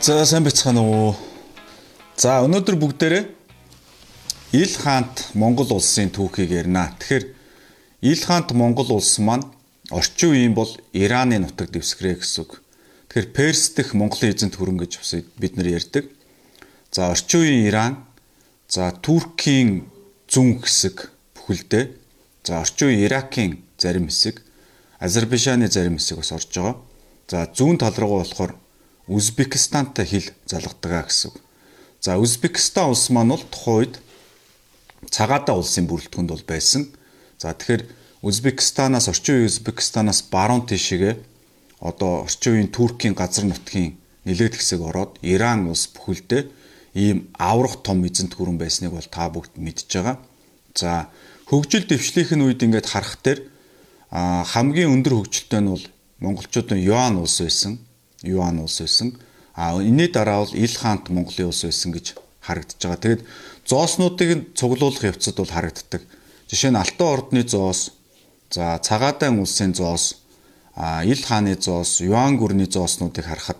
За сайн бацхан уу. За өнөөдөр бүгдээрээ Ил хаант Монгол улсын түүхийг ярина. Тэгэхээр Ил хаант Монгол улс маань орчин үеийн бол Ираны нутаг дэвсгэрээ гэсэн үг. Тэгэхээр Перс дэх Монголын эзэнт хөрөн гэж бид нар ярьдаг. За орчин үеийн Иран, за Туркийн зүүн хэсэг бүхэлдээ, за орчин үеийн Иракийн зарим хэсэг, Азербайджааны зарим хэсэг бас орж байгаа. За зүүн тал руугаа болохоор Узбекистантай хил залгадаг гэсэн. За Узбекистан улс маань бол тухайн үед цагаатаа улсын бүрэлдэхүүнд бол байсан. За тэгэхээр Узбекистанаас орчин үеийн Узбекистанаас баруун тишгээ одоо орчин үеийн Туркийн газар нутгийн нэлээд хэсэг ороод Иран улс бүхэлдээ ийм аврах том эзэнт гүрэн байсныг бол та бүгд мэдж байгаа. За хөгжил дэвшлийнхэн үед ингээд харах дээр хамгийн өндөр хөгжилтэй нь бол монголчуудын Юан улс байсан. Юан улс байсан. А энэний дараа бол Ил хаант Монголын улс байсан гэж харагдаж байгаа. Тэгэд зооснуудыг цуглуулах явцад бол харагддаг. Жишээ нь Алтан ордны зоос, за Цагаатайн улсын зоос, а Ил хааны зоос, Юан гүрний зооснуудыг харахад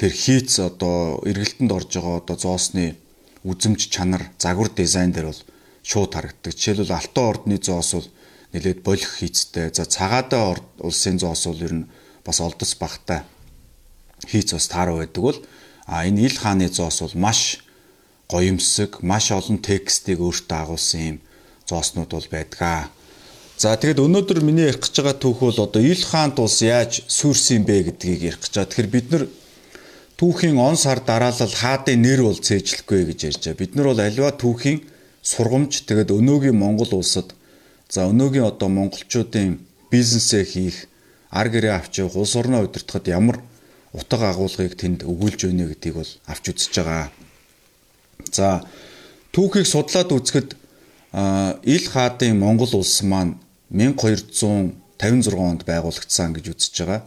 тэр хийц одоо эргэлтэнд орж байгаа одоо зоосны үзэмж чанар, загвар дизайн дээр бол шууд харагддаг. Жишээлбэл Алтан ордны зоос бол нэлээд болох хийцтэй. За Цагаатайн улсын зоос бол ер нь бас олдос багтай хийц бас тааруу байдаг бол а энэ ил хааны зоос бол маш гоёмсог, маш олон текстийг өөртөө агуулсан юм зооснууд бол байдгаа. За тэгэд өнөөдөр миний ярих гэж байгаа түүх бол одоо ил хаант улс яаж сүрсэн бэ гэдгийг ярих гэж байгаа. Тэгэхээр бид нар түүхийн он сар дараалал хаадын нэр бол цээжлэхгүй гэж ярьж байгаа. Бид нар бол альва түүхийн сургамж тэгэд өнөөгийн Монгол улсад за өнөөгийн одоо монголчуудын бизнесээ хийх, ар гэрээ авч явах, улс орноо удирдахад ямар утга агуулгыг тэнд өгүүлж байна гэдгийг бол авч үзэж байгаа. За түүхийг судлаад үзэхэд ил хаадын Монгол улс маань 1256 онд байгуулагдсан гэж үзэж байгаа.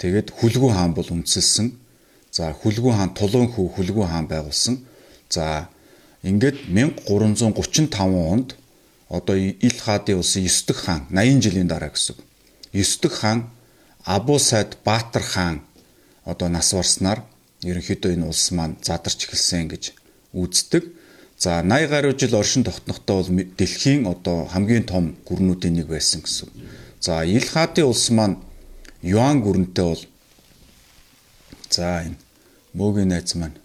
Тэгээд Хүлгү хаан бол үндэслсэн. За Хүлгү хаан Тулуун хүү Хүлгү хаан байгуулсан. За ингээд 1335 онд одоо ил хаадын улсын 9 дэх хаан 80 жилийн дараа гэсэн. 9 дэх хаан Абу Сайд Баатар хаан одоо нас барснаар ерөнхийдөө энэ улс маань задарч эхэлсэн гэж үздэг. За 80 гаруй жил оршин тогтнохдоо бол дэлхийн одоо хамгийн том гүрнүүдийн нэг байсан гэсэн. За Ил хаадын улс маань Юан гүрэнтэй бол за энэ мөгийн найз маань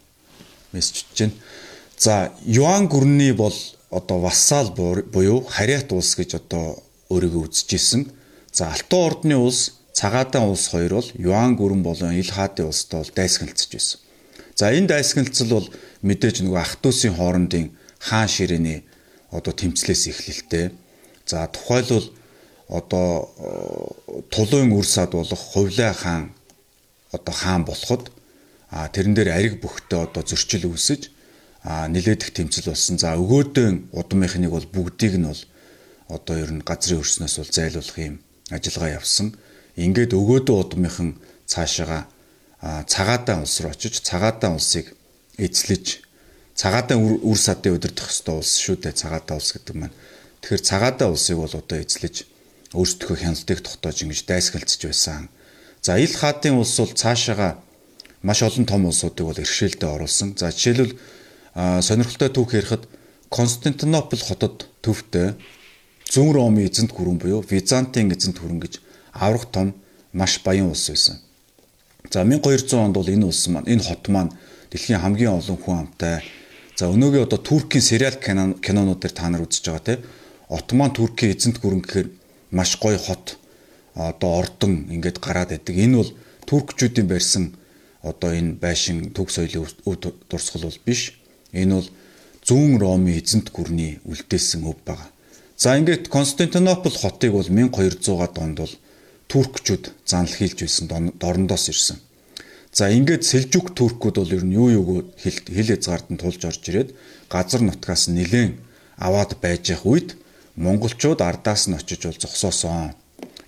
мессежж байна. За Юан гүрний бол одоо вассал буюу харьяат улс гэж одоо өөрийгөө үзэж исэн. За Алтан ордны улс Цагаатан улс хоёр бол Юан гүрэн болон Ил хаадын улстай бол дайсагналцж байсан. За энэ дайсагналцал бол мэдээж нөгөө ах トゥ усын хоорондын хаан ширээний одоо тэмцлээс эхлэлтэй. За тухайлбал одоо тулуун үрсад болох Хувлай хаан одоо хаан болоход а тэрэн дээр ариг бүхтээ одоо зөрчил үүсэж а нилээдэх тэмцэл болсон. За өгөөдөн удамынхныг бол бүгдийг нь бол одоо ер нь газрын өрснөөс бол зайлуулах юм ажиллагаа явсан. Ингээд өгөөдөө удмынхан цаашаага цагаатаа улс руу очиж цагаатаа улсыг эзлэж цагаатаа үр садын удирдах ёстой улс шүү дээ цагаатаа улс гэдэг маань. Тэгэхээр цагаатаа улсыг бол одоо эзлэж өөрсдөө хяналтыг тогтоож ингэж дайсгалцж байсан. За ил хаадын улс бол цаашаага маш олон том улсуудыг бол иргэшээлдээ оруулсан. За жишээлбэл сонирхолтой түүх ярихад Константинопол хотод төвтэй Зүүн Ромын эзэнт гүрэн буюу Византын эзэнт гүрэн гэж аврах том маш баян улс байсан. За 1200 онд бол энэ улс маань энэ хот маань дэлхийн хамгийн олон хүн амтай. За өнөөгийн одоо Туркийн сериал кинонууд дээр та нар үзэж байгаа те. Отман Туркийн эзэнт гүрэн гэхээр маш гоё хот одоо ордон ингээд гараад байдаг. Энэ бол туркчүүдийн барьсан одоо энэ байшин төг соёлын өв дурсгал бол биш. Энэ бол зүүн Ромын эзэнт гүрний үлдээсэн өв байгаа. За ингээд Константинопол хотыг бол 1200-аад онд бол туркчууд занл хийлж байсан дорндоос ирсэн. За ингээд сэлжүк туркууд бол ер нь юу юуг хэл хязгаард нь тулж орж ирээд газар нутгаас нэлээн аваад байж явах үед монголчууд ардаас нь очиж бол зогсоосон.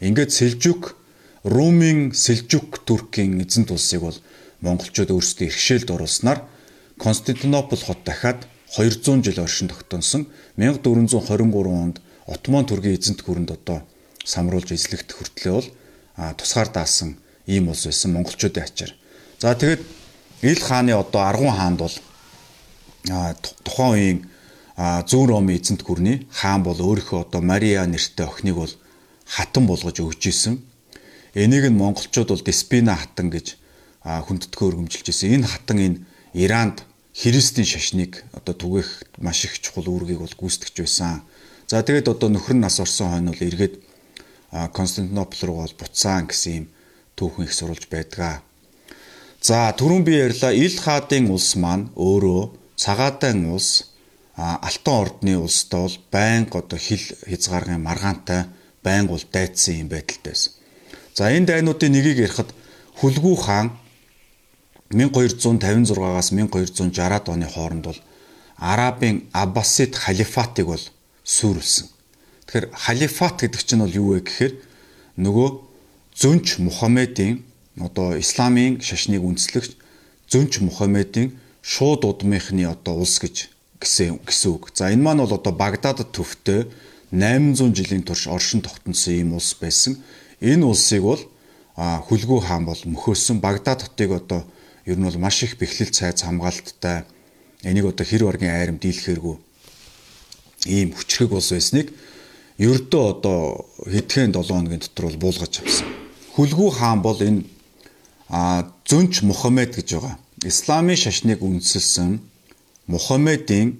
Ингээд сэлжүк Румын сэлжүк туркийн эзэнт улсыг бол монголчууд өөрсдөө иргэшээлд оруулснаар Константинопол хот дахиад 200 жил оршин тогтносон 1423 онд Отман тургийн эзэнт гүрэнд одоо самруулж эзлэгдэх хүртлээр бол тусгаар даасан ийм улс байсан монголчуудын ачаар. За тэгээд Ил хааны одоо Аргун хаанд бол тухайн үеийн зүүн Ромын эзэнт гүрний хаан бол өөрийнхөө одоо Мария нэртэй охиныг бол хатан болгож өгч исэн. Энийг нь монголчууд бол Деспина хатан гэж хүндэтгэн өргөмжилж исэн. Энэ хатан энэ Иранд Христийн шашныг одоо түгээх маш их чухал үүргийг бол гүйцэтгэж байсан. За тэгээд одоо нөхөр нь нас орсон хойно бол эргээд Константинопол руу бол буцаан гэсэн юм түүхэн их сурулж байдгаа. За түрүүн би ярьлаа Ил хаадын улс маань өөрөө цагаатай улс Алтан ордны улстай бол байнга одоо хил хязгааргын маргаантай байнга бол дайцсан юм байдалтай байсан. За энэ дайнуудын нэгийг ярихад Хүлгүү хаан 1256-аас 1260-аад оны хооронд бол Арабын Аббасид халифатыг бол сүрүүлсэн. Тэгэхээр халифат гэдэг чинь бол юу вэ гэхээр нөгөө зөнч Мухаммедийн одоо исламын шашныг үндэслэгч зөнч Мухаммедийн шууд удмынхны одоо улс гэж гэсэн гэсэн үг. За энэ маань бол одоо Багдадад төвтэй 800 жилийн турш оршин тогтносон ийм улс байсан. Энэ улсыг бол хүлгүү хаан бол мөхөөсөн Багдад хотыг одоо ер нь бол маш их бэхлэл цайз хамгаалттай энийг одоо хэр баргийн айрам дийлэхэргүй ийм хүчрэг улс байсныг ердөө одоо хэдхэн 7 хоногийн дотор бол буулгаж авсан. Хүлгүү хаан бол энэ зөнч Мухаммед гэж байгаа. Исламын шашныг үндэслсэн Мухаммедийн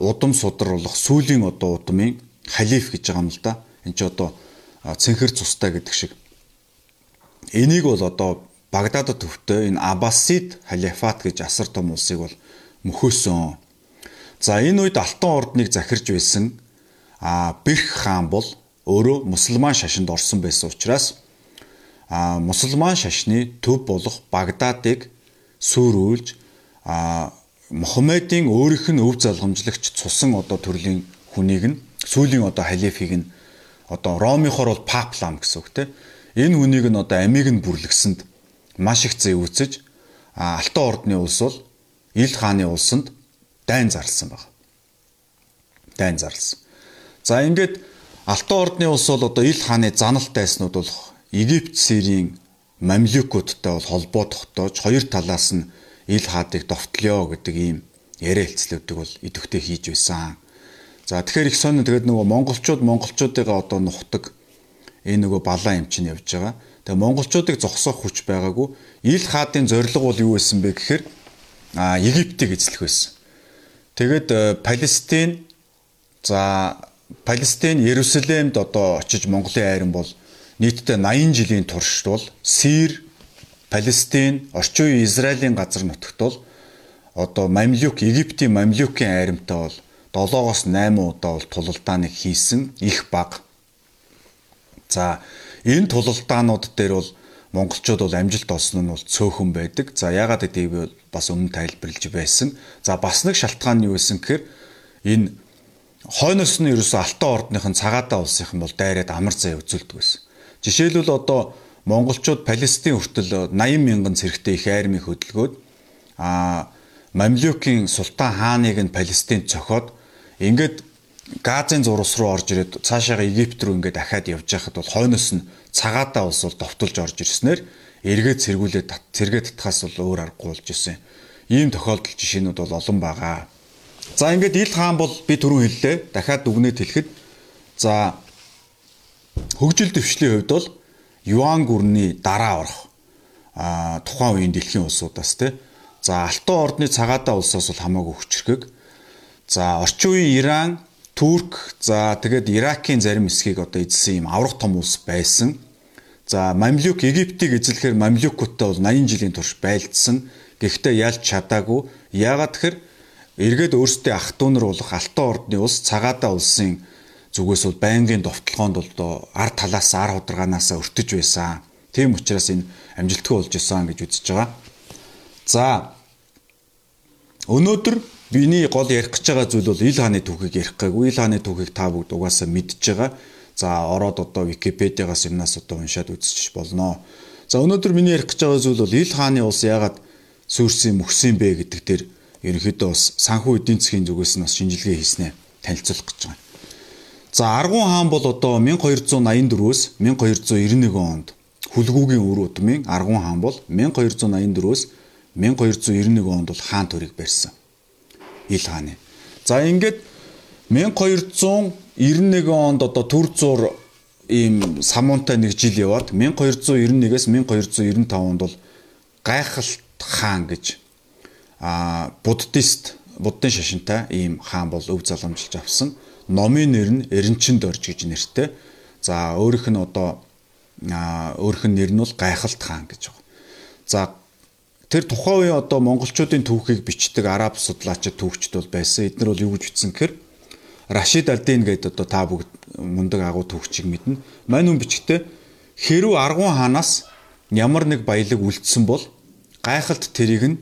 удам судруулах сүүлийн одоо удмын халиф гэж байгаа юм л да. Энд чи одоо цэнхэр цустай гэдэг шиг. Энийг бол одоо Багдадад төвтэй энэ Аббасид халифат гэж асар том улсыг бол мөхөөсөн. За энэ үед Алтан ордныг захирж байсан а Бэрх хаан бол өөрөө мусульман шашинд орсон байсан учраас а мусульман шашны төв болох Багдадыг сүрүүлж а Мухаммедийн өөрийнх нь өв залгамжлагч цусан одоо төрлийн хүнийг нь сүүлийн одоо халифыг нь одоо Ромынхоор бол паплам гэсэн үг те. Энэ хүнийг нь одоо амийг нь бүрлэгсэнд маш их зэ үүсэж Алтан ордны улс бол Ил хааны улсанд дайн зарлсан баг. Дайн зарлсан. За ингээд Алтан ордны улс бол одоо Ил хааны заналт дайснууд бол Египт Сирийн мамлюкуудтай бол холбоо тогтоож хоёр талаас нь ил хаадыг довтлё гэдэг ийм яриа хэлцлүүдийг бол идэвхтэй хийж байсан. За тэгэхээр их сонь тэгээд нөгөө монголчууд монголчуудыгаа одоо нухдаг энэ нөгөө балаа юм чинь явж байгаа. Тэгээ монголчуудыг зогсоох хүч байгаагүй. Ил хаадын зорилго бол юу байсан бэ гэхээр а Египтийг эзлэх байсан. Тэгээд э, Палестин за Палестин Ерүсалимд одоо очиж Монголын айран бол нийтдээ 80 жилийн туршид бол Сир Палестин, орчин үеийн Израилийн газар нутагт бол одоо Мамлюк, Египтийн Мамлюкийн айрамтай бол 7-оос 8 удаа бол тулалдааныг хийсэн их баг. За энэ тулалдаанууд дээр бол монголчууд бол амжилт олсон нь бол цөөхөн байдаг. За ягаад гэдгийг бас өмнө тайлбарлаж байсан. За бас нэг шалтгаан нь юу байсан гэхээр энэ хойноос нь ерөөсө Алтан ордныхын цагаатаа улсынхан бол дайраад амар зай үзүүлдэг байсан. Жишээлбэл одоо монголчууд Палестин хүртэл 80 мянган цэрэгтэй их армийг хөдөлгөөд а Мамлюкийн султан хааныг нь Палестинд цохоод ингээд Газын зурус руу орж ирээд цаашаага Египт рүү ингээд дахиад явж байхад бол хойноос нь цагаатаа улс бол довтолж орж ирснээр эргээд сэргүүлээд цэргээ татхаас бол өөр аргагүй болж исэн. Ийм тохиолдол жишээнүүд бол олон байгаа. За ингээд Ил хаан бол би түрүү хэллээ. Дахиад дүгнээд хэлэхэд. За хөгжил дэвшлийн хувьд бол юан гүрний дараа орох а тухайн үеийн дэлхийн улсуудаас те. За алтан ордны цагаатаа улсаас бол хамаагүй хүчрхэг за орчин үеийн Иран Турк за тэгээд Иракийн зарим хэсгийг одоо эзэлсэн юм аврах том улс байсан. За Мамлюк Египтийг эзлэхээр Мамлюкуудтай бол 80 жилийн турш байлдсан. Гэхдээ ялж чадаагүй. Яагаад тэгэхээр эргээд өөрсдөө ах トゥ нар болох алтан ордны улс цагаатаа улсын зүгээс бол байнгын довтлогоонд бол ард талаас ар хударгаанаас өртөж байсан. Тийм учраас энэ амжилтгүй болж исэн гэж үзэж байгаа. За өнөөдөр биний гол ярих гэж байгаа зүйл бол ил хааны түүхийг ярих гэгүй. Ил хааны түүхийг та бүгд угаасаа мэдж байгаа. За ороод одоо Википедиагаас юмнаас одоо уншаад үзчих болно. За өнөөдөр миний ярих гэж байгаа зүйл бол ил хааны улс яагаад сүрсэн мөхсөн бэ гэдэг дээр ерөнхийдөө бас санхүү эдийн засгийн зүгээс нь бас шинжилгээ хийснэ танилцуулах гэж байгаа. За Аргун хаан бол одоо 1284-өөс 1291 онд Хүлгүүгийн өр удмын Аргун хаан бол 1284-өөс 1291 онд бол хаан төрийг барьсан. Ил хааны. За ингээд 1291 онд одоо төр зур ийм самуунтай нэг жил яваад 1291-ээс 1295 онд бол гайхалт хаан гэж а буддист буддын шашинтай ийм хаан бол өв заламжилж авсан. Номын нэр нь Эренчин дорж гэж нэртэй. За өөрийнх нь одоо өөрийнх нь нэр нь бол гайхалт хаан гэж байна. За тэр тухайн үеийн одоо монголчуудын түүхийг бичдэг араб судлаачид түүхчд бол байсан. Эдгээр бол юу гэж бичсэн гэхээр Рашид Алдин гэдэг одоо та бүгд мундаг агуу түүхчийг мэднэ. Мань хүн бичгтээ хэрв аргун хаанаас ямар нэг баялаг үлдсэн бол гайхалт тэрийг нь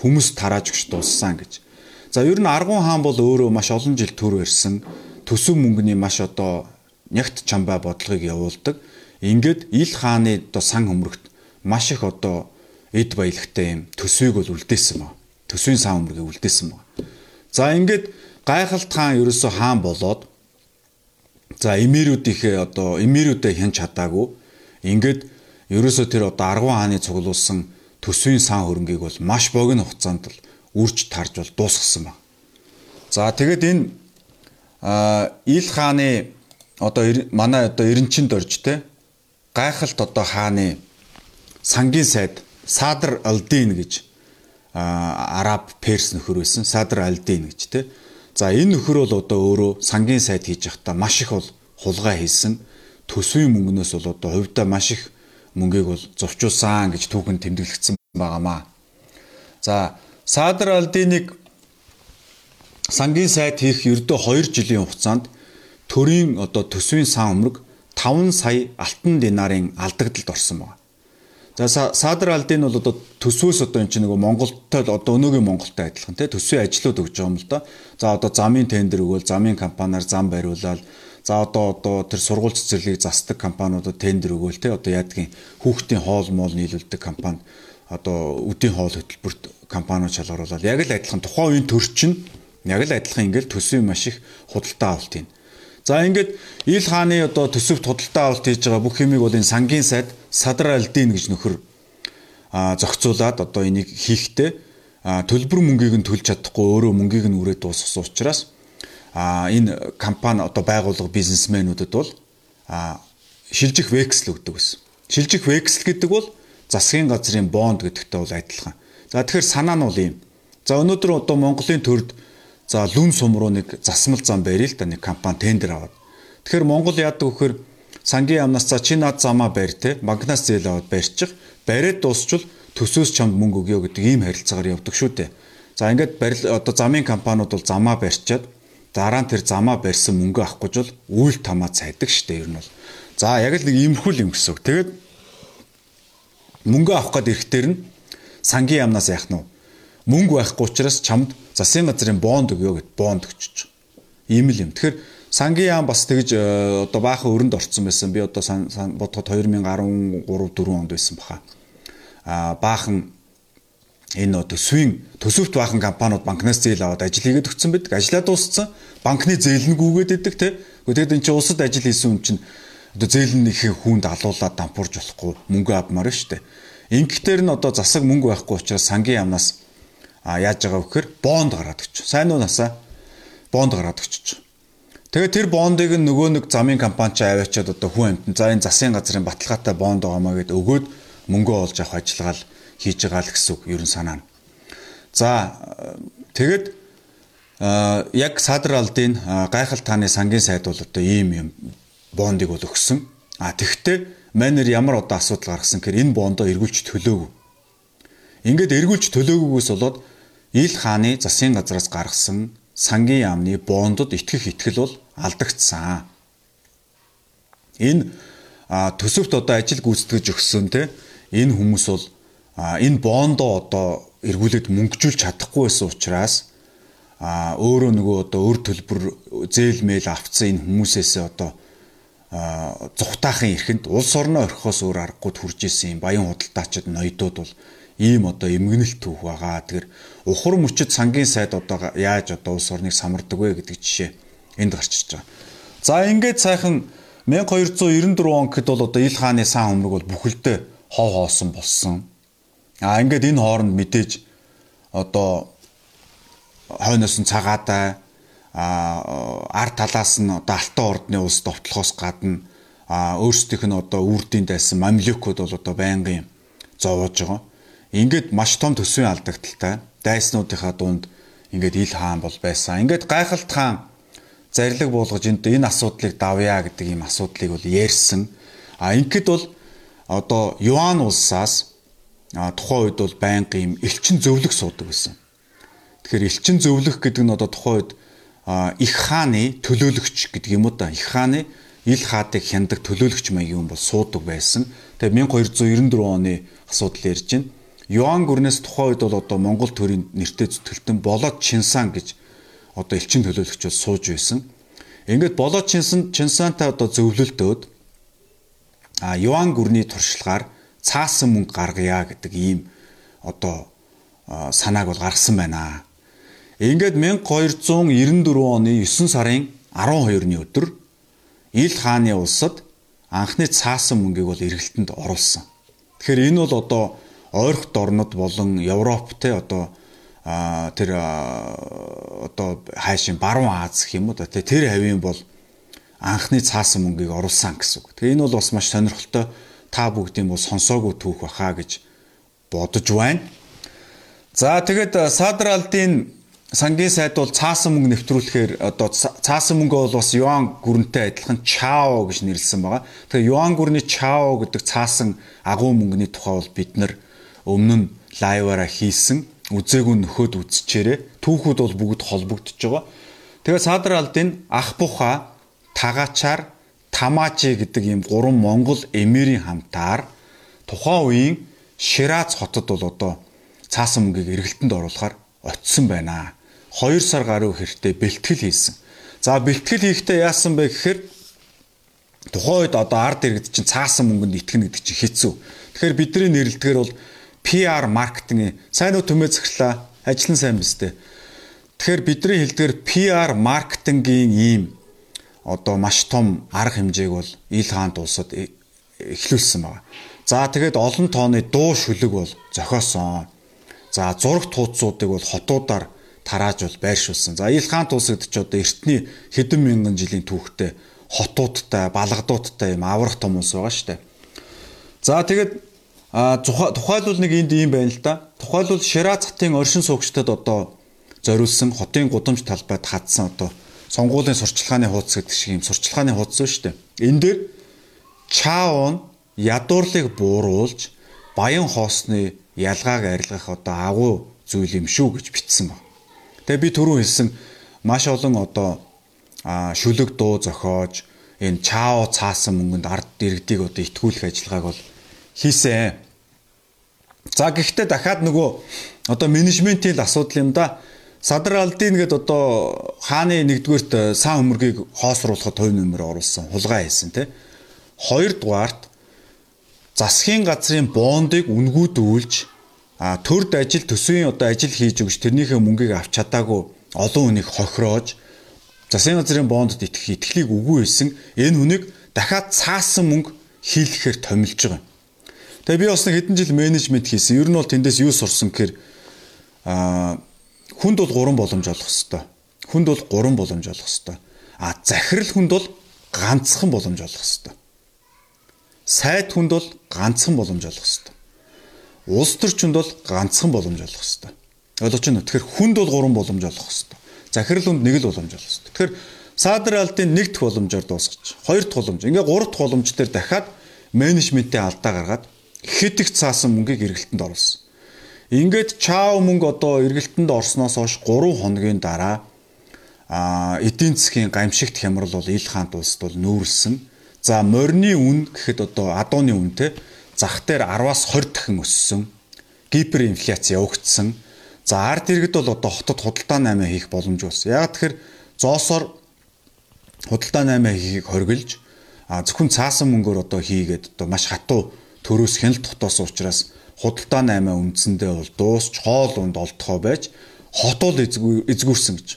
хүмүүс тарааж өгч дууссан гэж. За ер нь аргун хаан бол өөрөө маш олон жил төр барьсан төсөв мөнгөний маш одоо нягт чамбай бодлогыг явуулдаг. Ингээд ил хааны одоо сан хөмрөгт маш их одоо эд баялагтай юм төсвийг бол үлдээсэн ба. Төсвийн сан хөмрөгийг үлдээсэн ба. За ингээд гайхалт хаан ерөөсө хаан болоод за эмэрүүдийнхээ одоо эмэрүүдэд хянч чадаагүй ингээд ерөөсө тэр одоо аргун хааны цуглуулсан төсвийн сан хөрөнгийг бол маш богино хугацаанд л үрж тарж бол дуусгасан байна. За тэгээд энэ ил хааны одоо манай одоо эренчинд орж те гайхалт одоо хааны сангийн сайд Садар Алдин гэж араб перс нөхөр байсан Садар Алдин гэж те За энэ нөхөр бол одоо өөрөө сангийн сайд хийж явахдаа маш их бол хулгай хийсэн. Төсвийн мөнгнөөс бол одоо хувьдаа маш их мөнгийг бол зовчулсан гэж түүхэн тэмдэглэгдсэн байгаамаа. За Садар Алдиныг сангийн сайд хийх ердөө 2 жилийн хугацаанд төрийн одоо төсвийн сан өмрөг 5 сая алтан динарын алдагдлалд орсон байна. За Садар Алдын бол одоо төсвөөс одоо эн чинь нөгөө Монголтой одоо өнөөгийн Монголтой адилхан тий төсвийн ажлууд өгч байгаа юм л да. За одоо замын тендер өгөөл замын компаниар зам бариулаад за одоо одоо тэр сургууль цэцэрлэгийг засдаг компаниудад тендер өгөөл тий одоо яадгийн хүүхдийн хоол моол нийлүүлдэг компани. Одоо үдийн хоол хөтөлбөрт компаниуд шалгаруулаад яг л адилхан тухайн үеийн төр чинь яг л адилхан ингээл төсвийн маш их худалдаа авалт юм. За ингээд ил хааны одоо төсөвт худалдаа авалт хийж байгаа бүх юмыг бол энэ сангийн сайд Садар Алдин гэж нөхөр а зохицуулаад одоо энийг хийхдээ төлбөр мөнгийг нь төлж чадахгүй өөрөө мөнгийг нь үрээд дуусгасан учраас а энэ компани одоо байгууллага бизнесмэнүүдэд бол а шилжих вексл өгдөг гэсэн. Шилжих вексл гэдэг бол засгийн газрын бонд гэдэгтэй бол адилхан. За тэгэхээр санаа нь бол ийм. За өнөөдөр одоо Монголын төрд За лүн сум руу нэг засмал зам барил л да нэг компани тендер аваад. Тэгэхээр Монгол яадаг вөхөр сангийн яамнаас за чи над замаа барь те банкнаас зээл аваад барьчих. Бариад дуусчвал төсөөс чамд мөнгө өгье гэдэг ийм харилцаагаар явдаг шүү дээ. За ингээд барил одоо замын компаниуд бол замаа барьчаад дараа нь тэр замаа барьсан мөнгө авах гэж бол үйл тамаа цайдаг штэ ер нь бол. За яг л нэг иймэрхүү юм гэсэн үг. Тэгээд мөнгө авах гээд ирэхтэр нь сангийн яамнаас яах нь мөнгө байхгүй учраас чамд засгийн газрын бонд өгөө гэд бонд өгчөж. Ийм л юм. Тэгэхээр сангийн яам бас тэгж э, одоо баахан өрөнд орцсон байсан. Би одоо бодоход 2013 4 онд байсан баха. А баахан энэ төсвийн төсөвт баахан компаниуд банкнаас зээл аваад ажил хийгээд өгсөн байдаг. Ажлаа дууссан. Банкны зээл нь гүгээд идэг те. Тэгээд энэ чинь улсад ажил хийсэн хүн чинь одоо зээл нь их хүнд алуулаад дампуурж болохгүй мөнгө авмаар штэ. Ингээдээр нь одоо засаг мөнгө байхгүй учраас сангийн яамнаас а яаж байгаа вэхээр бонд гараад өгч. Сайн уу насаа бонд гараад өгч. Тэгээд тэр бондыг нөгөө нэг замын компани ч аваачаад одоо хүн амтан за энэ засгийн газрын баталгаатай бонд байгаамаа гэд өгөөд мөнгөө олж авах ажиллагаал хийж байгаа л гэсэн үг ерөн санаа. За тэгэд яг Садар алдын гайхал тааны сангийн сайд бол одоо ийм юм бондыг бол өгсөн. А тэгвэл манер ямар одоо асуудал гаргасан гэхээр энэ бондоо эргүүлж төлөөгүй. Ингээд эргүүлж төлөөгүйгээс болоод ил хааны засгийн газраас гаргасан сангийн яамны бондод итгэх итгэл бол алдагдсан. Энэ төсөвт одоо ажил гүйцэтгэж өгсөн те энэ хүмүүс бол энэ бондоо одоо эргүүлээд мөнгөжүүлж чадахгүй байсан учраас а өөрөө нөгөө одоо өр төлбөр зээл мэйл авцсан энэ хүмүүсээсээ одоо зүхтаахын эрхэнд улс орноо орхихоос өөр аргагүй төрж исэн юм баян худалдаачид ноёдууд бол ийм одоо эмгэнэлт түүх байгаа. Тэгэхээр ухар мөчөд сангийн сайд одоо яаж одоо улс орныг самардаг вэ гэдэг жишээ энд гарч ирж байгаа. За ингээд сайхан 1294 он гэхэд бол одоо ил хааны сан хөмрөг бол бүхэлдээ хов хоосон болсон. А ингээд энэ хооронд мэдээж одоо хойноос нь цагаатай а ард талаас нь одоо алтан ордны улс довтлохоос гадна а өөрсдийнх нь одоо үрдийн дайсан мамлюкууд бол одоо байнгын зовоож байгаа. Ингээд маш том төсвийн алдагдaltaй дайснуудынхаа дунд ингээд ил хаан бол байсан. Ингээд гайхалт хаан зарлиг буулгаж энд энэ асуудлыг давъя гэдэг ийм асуудлыг бол ярьсан. А ингээд бол одоо Юан улсаас тухайн үед бол байнгын ийм элчин зөвлөх суудаг байсан. Тэгэхээр элчин зөвлөх гэдэг нь одоо тухайн үед их хааны төлөөлөгч гэдэг юм уу да. Их хааны ил хаадыг хяндаг төлөөлөгч маягийн хүн бол суудаг байсан. Тэгээ 1294 оны асуудал ярьж байна. Юан гүрнээс тухайн үед бол одоо Монгол төрийн нэртэй зүтгэлтэн болоод Чинсан гэж одоо элчин төлөөлөгч бол сууж байсан. Ингээд болоод Чинсан Чинсантай одоо зөвлөлтөөд а Юан гүрний туршлагаар цаасан мөнгө гаргая гэдэг ийм одоо санааг бол гаргасан байна. Ингээд 1294 оны 9 сарын 12-ны өдөр Ил хааны улсад анхны цаасан мөнгийг бол эргэлтэнд оруулсан. Тэгэхээр энэ бол одоо ойрхот орнод болон Европ те одоо тэр одоо хайшин баруун Аз гэх юм уу те тэр хавийн бол анхны цаасан мөнгийг оруулсан гэсэн үг. Тэгээ энэ бол бас маш сонирхолтой та бүгдийн бол сонсоогүй түүх баха гэж бодож байна. За тэгээд Садар алдын сангийн сайд бол цаасан мөнгө нэвтрүүлэхээр одоо цаасан мөнгө бол бас юан гүрэнтэй адилхан чао гэж нэрлсэн байгаа. Тэгэхээр юан гүрний чао гэдэг цаасан агуу мөнгөний тухай бол бид нар өмнө нь лайваараа хийсэн. Үзээгүй нөхөд үзчихээрээ түүхүүд бол бүгд холбогдож байгаа. Тэгээ садар алдын ах буха тагаачаар тамаачи гэдэг ийм гурван монгол эмирийн хамтаар тухайн үеийн Ширац хотод бол одоо цаасан мөнгийг эргэлтэнд оруулахаар очисон байна. 2 сар гаруй хэртэ бэлтгэл хийсэн. За бэлтгэл хийхдээ яасан бэ гэхээр тухайн үед одоо ард иргэд чинь цаасан мөнгөнд итгэнэ гэдэг чинь хэцүү. Тэгэхээр бидний нэрлэлтгээр бол PR маркетинг сайн уу төмөө захирлаа ажил нь сайн биз дээ. Тэгэхээр бидний хэлдгээр PR маркетингийн ийм одоо маш том арга хэмжээг бол ил хаант улсад э, эхлүүлсэн байна. За тэгээд олон тооны дуу шүлэг бол зохиосон. За зураг тууцуудыг бол хотуудаар тарааж бол байршуулсан. За Ил хаан тусагд ч одоо эртний хэдэн мянган жилийн түүхтэй хотуудтай, балгадуудтай юм аврах том улс байгаа шүү дээ. За тэгээд тухайлбал нэг энд юм байна л да. Тухайлбал Шираз хотын оршин суугчдад одоо зориулсан хотын гудамж талбайд хадсан одоо сонгуулийн сурчлагын хуудас гэдэг шиг юм сурчлагын хуудас шүү дээ. Энэ дээр Чаон ядуурлыг бууруулж баян хоосны ялгааг арилгах одоо агуу зүйл юм шүү гэж бичсэн байна. Тэгээ би түрүү хэлсэн маш олон одоо шүлэг дуу зохиож энэ чао цаасан мөнгөнд ард иргэдийг одоо итгүүлэх ажиллагааг бол хийсэн. За гэхдээ дахиад нөгөө одоо менежментийн асуудал юм да. Садар алдын гээд одоо хааны нэгдүгээрт сан өмөргийг хоосруулахад хувь нэмэр оруулсан, хулгай хийсэн тий. Хоёрдугаарт засгийн газрын бондыг үнгүүдүүлж а төрд ажил төсвийн одоо ажил хийж өгч тэрнийхээ мөнгийг авч чадаагүй олон хүнийг хохироож засгийн газрын бондод итгэх итгэлийг үгүй хэлсэн энэ хүнийг дахиад цаасан мөнгө хийлгэхээр томилж байгаа юм. Тэгээ би бас нэг хэдэн жил менежмент хийсэн. Ер нь бол тэндээс юу сурсан гэхээр а хүнд бол гурван боломж олох хэвээр. Хүнд бол гурван боломж олох хэвээр. А захирал хүнд бол ганцхан боломж олох хэвээр. Сайд хүнд бол ганцхан боломж олох хэвээр улс төрчөнд бол ганцхан боломж олох хэвээр. Ойлгож байна уу? Тэгэхээр хүнд бол гурван боломж олох хэвээр. Захирал хүнд нэг л боломж олох хэвээр. Тэгэхээр садар алдын нэг дэх боломжоор дуусгач. Хоёр дахь боломж. Ингээ гурав дахь боломж дээр дахиад менежментийн алдаа гаргаад хэд их цаасан мөнгийг эргэлтэнд оруулсан. Ингээд чао мөнгө одоо эргэлтэнд орсноос хойш 3 хоногийн дараа а эдийн засгийн гамшигт хямрал бол ил хаант улсд бол нүүрлсэн. За морины үн гэхэд одоо адууны үн те зах дээр 10-аас 20 дахин өссөн. Гиперинфляц явагдсан. За ард иргэд бол одоо хотод худалдаа 8 хийх боломж болсон. Яг тэгэхээр зоосоор худалдаа 8 хийхийг хоригдж а зөвхөн цаасан мөнгөөр одоо хийгээд одоо маш хатуу төрөөс хяналт дотоосон учраас худалдаа 8 үндсэндээ бол дуусч хоол унд олдохоо байж хот бол эзгүүрсэн гэж.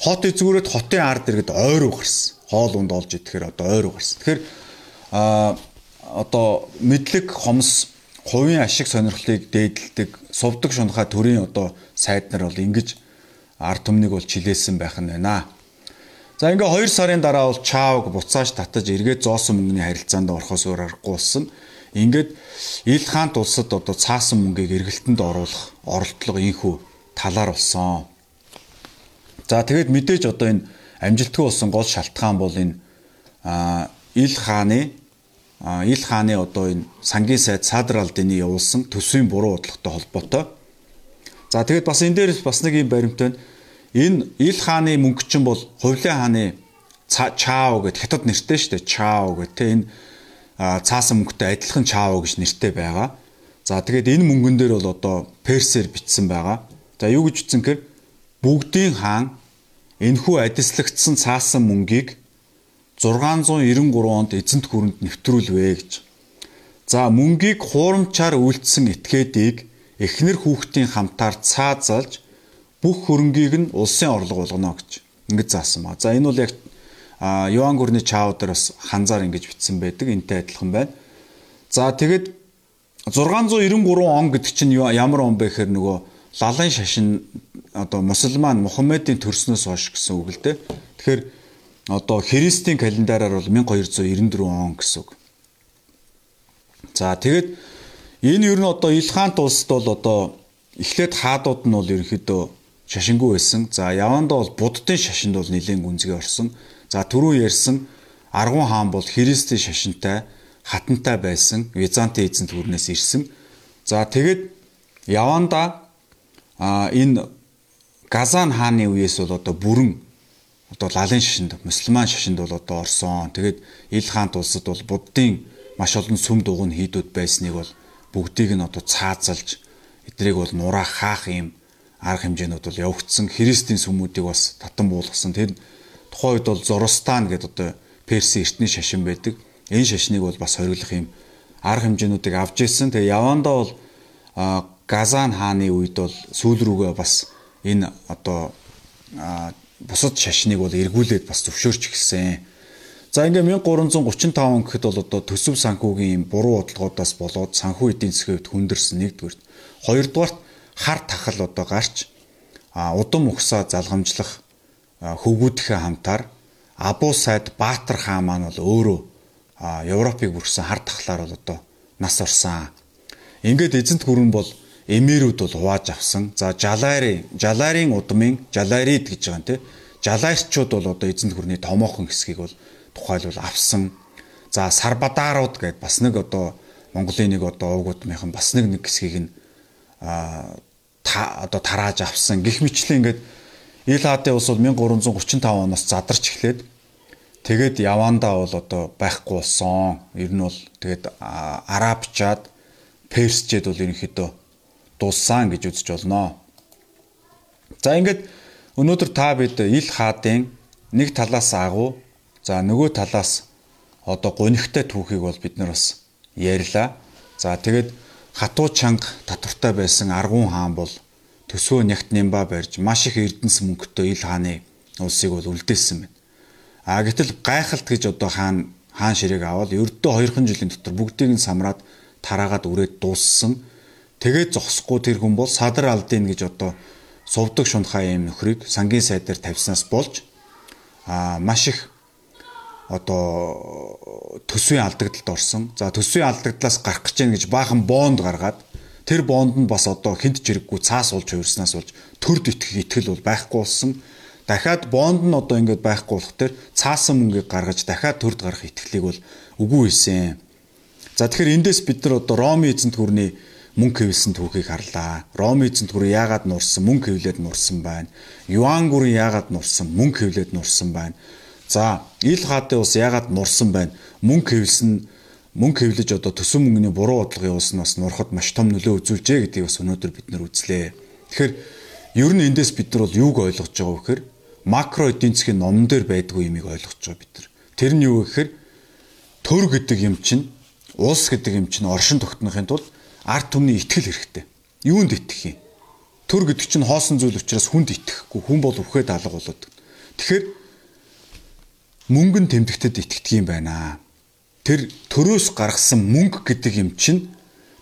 Хот эзгүүрээд хотын ард иргэд ойруу гарсан. Хоол унд олж идэхээр одоо ойруу гарсан. Тэгэхээр а одоо мэдлэг хомс хувийн ашиг сонирхлыг дээдэлдэг сувдаг шунхаа төрийн одоо сайд нар бол ингэж ард түмнийг бол чилээсэн байх нь байна. За ингээ 2 сарын дараа бол чаавг буцааж татаж эргээд зоосон мөнгөний харилцаанд орохоос өөр аргагүй болсон. Ингээд ил хаант улсад одоо цаасан мөнгийг эргэлтэнд оруулах оролдлого инхүү талаар болсон. За тэгээд мэдээж одоо энэ амжилтгүй болсон гол шалтгаан бол энэ ил хааны ил хааны одоо энэ сангийн сайд Садар алдины явуулсан төсвийн буруу бодлоготой холбоотой. За тэгээд бас энэ дээрс бас нэг юм баримттай энэ ил хааны мөнгө чинь бол Хувлын хааны Чао гэд хятад нэртэй шүү дээ. Чао гэд тэ энэ цаасан мөнгөтэй адилхан Чао гэж нэртэй байгаа. За тэгээд энэ мөнгөн дээр бол одоо персээр бичсэн байгаа. За юу гэж ütсэн гэхээр бүгдийн хаан энэхүү адислагдсан цаасан мөнгийг 693 онд эзэнт гүрэнд нэвтрүүлвэ гэж. За мөнгийг хуурамчаар үйлдсэн этгээдийг эхнэр хүүхдийн хамтаар цаазалж бүх хөрөнгийг нь улсын орлого болгоно гэж ингэж заасан ба. За энэ бол яг Йоан гүрний чаав дээр бас ханзаар ингэж бичсэн байдаг. Энтэй адилхан байна. За тэгэд 693 он гэдэг чинь ямар он бэ гэхээр нөгөө лалын шашин одоо мусульман Мухаммедийн төрснөөс хойш гэсэн үг л дээ. Тэгэхээр одоо христийн календараар бол 1294 он гэсэн үг. За тэгээд энэ ер нь одоо Илхант улсад бол одоо эхлээд хаадууд нь бол ерөнхийдөө шашингүй байсан. За явандаа бол буддын шашинд бол нэлээд гүнзгий орсон. За түрүү ярьсан Аргун хаан бол христийн шашинтай хатантай байсан. Византын эзэнт гүрнээс ирсэн. За тэгээд явандаа а энэ Газан хааны үеэс бол одоо бүрэн одоо лалын шашинд мусульман шашинд бол одоо орсон. Тэгээд Ил хаант улсад бол буддын маш олон сүм дугуйн хийдүүд байсныг бол бүгдийг нь одоо цаазалж эдрийг бол нураа хаах юм арга хэмжээнүүд бол явагдсан. Христийн сүмүүдийг бас татан буулгасан. Тэр тухайн үед бол Зоростан гэдэг одоо Перси эртний шашин байдаг. Энэ шашныг бол бас хориглох юм арга хэмжээнүүдийг авч ирсэн. Тэгээ явандаа бол Газан хааны үед бол сүүл рүүгээ бас энэ одоо бусад шашныг бол эргүүлээд бас зөвшөөрч эхэлсэн. За ингээ 1335 он гэхэд бол одоо төсөв санхүүгийн буруу бодлогоодоос болоод санхүү эдийн засгийн хувьд хүндэрсэн нэгдүгээр. Хоёрдугаарт хар тахал одоо гарч удам ухсаа залгамжлах хөвгүүдийнхээ хамтаар Абу сайд Баатар хаан маань бол өөрөө Европыг бүрсэн хар тахлаар бол одоо нас орсон. Ингээд эзэнт гүрэн бол эмэрүүд бол хувааж авсан. За жалари, жаларын удмын жаларид гэж байгаа те. Жалаарчууд бол одоо эзэнт гүрний томоохон хэсгийг бол тухайлбал авсан. За сарбадаарууд гэдээ бас нэг одоо Монголын нэг одоо уугуудмынхан бас нэг нэг хэсгийг нь а та одоо тарааж авсан. Гэх мэтлээ ингээд Ил хаадын улс бол 1335 оноос задарч эхлээд тэгээд явандаа бол одоо байхгүй болсон. Ер нь бол тэгээд арабчаад персчэд бол ерөнхийдөө дууссан гэж үзэж болно. За ингээд өнөөдөр та бид ил хаадын нэг талаас агуу за нөгөө талаас одоо гунигтай түүхийг бол бид нар бас ярьлаа. За тэгээд хатуу чанга татвартай байсан Аргун хаан бол төсөө нягт нямба барьж маш их эрдэнэс мөнгөтэй ил хааны улсыг бол үлдээсэн байна. А гэтэл гайхалт гэж одоо хаан хаан ширээг аваад ердөө 2хан жилийн дотор бүгдийг нь самраад тараагаад үрээд дууссан. Тэгээд зогсохгүй тэр хүн бол Садар алдын гэж одоо сувдаг шунхаа юм нөхрийг сангийн сайдаар тавьснаас болж а маш их одоо төсвийн алдагдлалд орсон. За төсвийн алдагдлаас гарах гэж байна гэж баахан бонд гаргаад тэр бонд нь бас одоо хинт жирэггүй цаас уулж хувирснаас болж төрд итгэх итгэл бол байхгүй болсон. Дахиад бонд нь одоо ингэж байхгүй болох тэр цаасан мөнгийг гаргаж дахиад төрд гарах итгэлийг бол үгүй хэлсэн. За тэгэхээр эндээс бид нар одоо Роми эзэнт гүрний мөнгө хэвлсэн түүхийг харлаа. Ром эзэнт гүрэн яагаад нурсан, мөнгө хэвлээд нурсан байна. Юан гүрэн яагаад нурсан, мөнгө хэвлээд нурсан байна. За, ил хаатын ус яагаад нурсан байна. Мөнгө хэвлсэн мөнгө хэвлэж одоо төсөв мөнгөний буруу бодлого явуулснаас нурахад маш том нөлөө үзүүлжээ гэдгийг бас өнөөдөр бид нар үзлээ. Тэгэхээр ер нь эндээс бид нар бол юуг ойлгож байгаа вэ гэхээр макро эдийн засгийн номон дээр байдгүй юмыг ойлгож байгаа бид нар. Тэр нь юу гэхээр төр гэдэг юм чинь улс гэдэг юм чинь оршин тогтнохын тулд ард түмний итгэл хэрэгтэй. Юунд итгэх юм? Төр гэдэг чинь хоосон зүйл учраас хүнд итгэхгүй. Хүн бол өвхөд алга болоод. Тэгэхээр мөнгөн тэмдэгтэд итгэдэг юм байна. Тэр төрөөс гаргасан мөнгө гэдэг юм чинь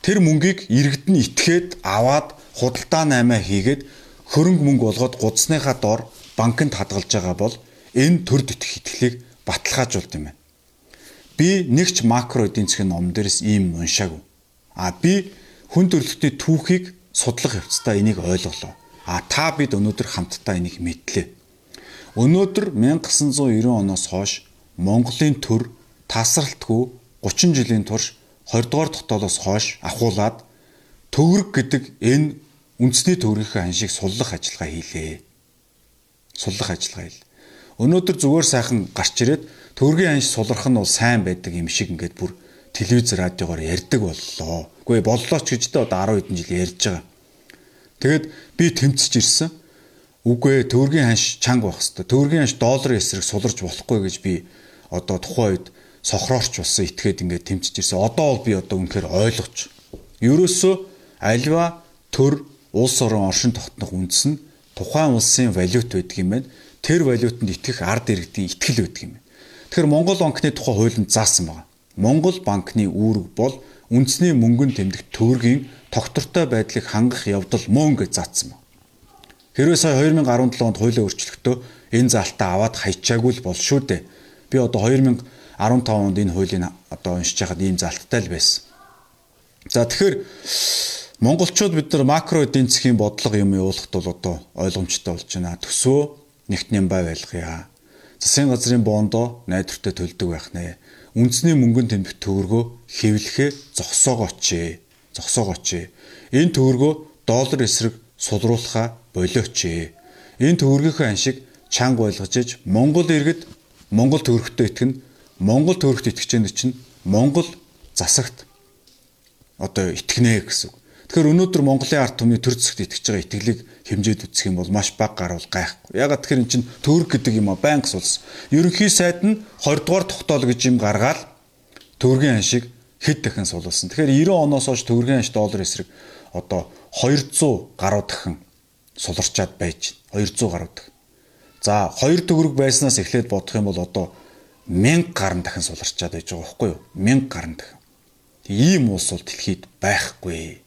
тэр мөнгийг иргэд нь итгээд аваад худалдаа наймаа хийгээд хөрөнгө мөнгө болгоод гудсныхаа дор банкнд хадгалж байгаа бол энэ төр дэтгэх итгэлийг баталгаажуулд юм байна. Би нэгч макро эдийн засгийн ном дээрс ийм уншаагүй. А би хүн төрөлхтний түүхийг судлах явцдаа энийг ойлголоо. А та бид өнөөдөр хамтдаа энийг мэдлээ. Өнөөдөр 1990 оноос хойш Монголын төр тасралтгүй 30 жилийн турш 20 дугаар дотоодоос хойш ахуулаад төгрөг гэдэг энэ үндэсний төгрөгийн аншийг суллах ажиллагаа хийлээ. Суллах ажиллагаа хийлээ. Өнөөдөр зүгээр сайхан гарч ирээд төгрөгийн анш сулрах нь бол сайн байдаг юм шиг ингээд бүр телевиз радиогоор ярьдаг боллоо. Үгүй боллоо ч гэж тэ одоо 10 хэдэн жил ярьж байгаа. Тэгээд би тэмцэж ирсэн. Үгүй төгрөгийн ханш чанга байх хэвээр. Төгрөгийн ханш долларын эсрэг суларч болохгүй гэж би одоо тухайн үед сохроорч болсон итгээд ингээд тэмцэж ирсэн. Одоо бол би одоо үнэхээр ойлгож. Ерөөсөө альва төр улс орон оршин тогтнох үндэс нь тухайн улсын валют байдаг юм байна. Тэр валютанд итгэх ард иргэдийн итгэл байдаг юм байна. Тэгэхээр Монгол банкны тухай хуулинд заасан байна. Монгол банкны үүрэг бол үндэсний мөнгөнд тэмдэх төгрөгийн тогтвортой байдлыг хангах явдал мөн гэж заасан байна. Хэрвээ сая 2017 онд хуулиа өөрчлөхдөө энэ залтаа аваад хайчаагүй л бол шүү дээ. Би одоо 2015 онд энэ хуулийг одоо уншиж байхад ийм залттай л байсан. За тэгэхээр монголчууд бид нар макро эдийн засгийн бодлого юм явуулахд бол одоо ойлгомжтой болж байна. Төсөө нэгтнийм бай байлгая. Засгийн газрын бондоо найдвартай төлдөг байх нэ үндэсний мөнгөнд тэмдэх төгрөгөө хэвлэхээ зогсоогооч. Зогсоогооч. Энэ төгрөгөө доллар эсрэг сулруулахаа болооч. Энэ төгрөгийнхөө аншиг чанга байлгаж иж Монгол иргэд Монгол төгрөгтөө итгэн Монгол төгрөгт итгэж байгаа чинь Монгол засагт одоо итгэнэ гэсэн. Тэгэхээр өнөөдөр Монголын ард түмний төр зэсэгт итгэж байгаа итгэлийг хэмжээд үзэх юм бол маш бага гарвал гайхгүй. Ягаад тэгэхээр эн чинь төгрөг гэдэг юм а банк сулс. Ерөнхий сайд нь 20 дугаар тогтоол гэж юм гаргаад төгрөгийн аншиг хэд дахин сулсан. Тэгэхээр 90 оноос хойш төгрөгийн анш доллар эсрэг одоо 200 гаруй дахин суларчаад байж байна. 200 гаруй дахин. За 2 төгрөг байснаас эхлээд бодох юм бол одоо 1000 гаруй дахин суларчаад байж байгаа байхгүй юу? 1000 гаруй дахин. Ийм улс бол дэлхийд байхгүй.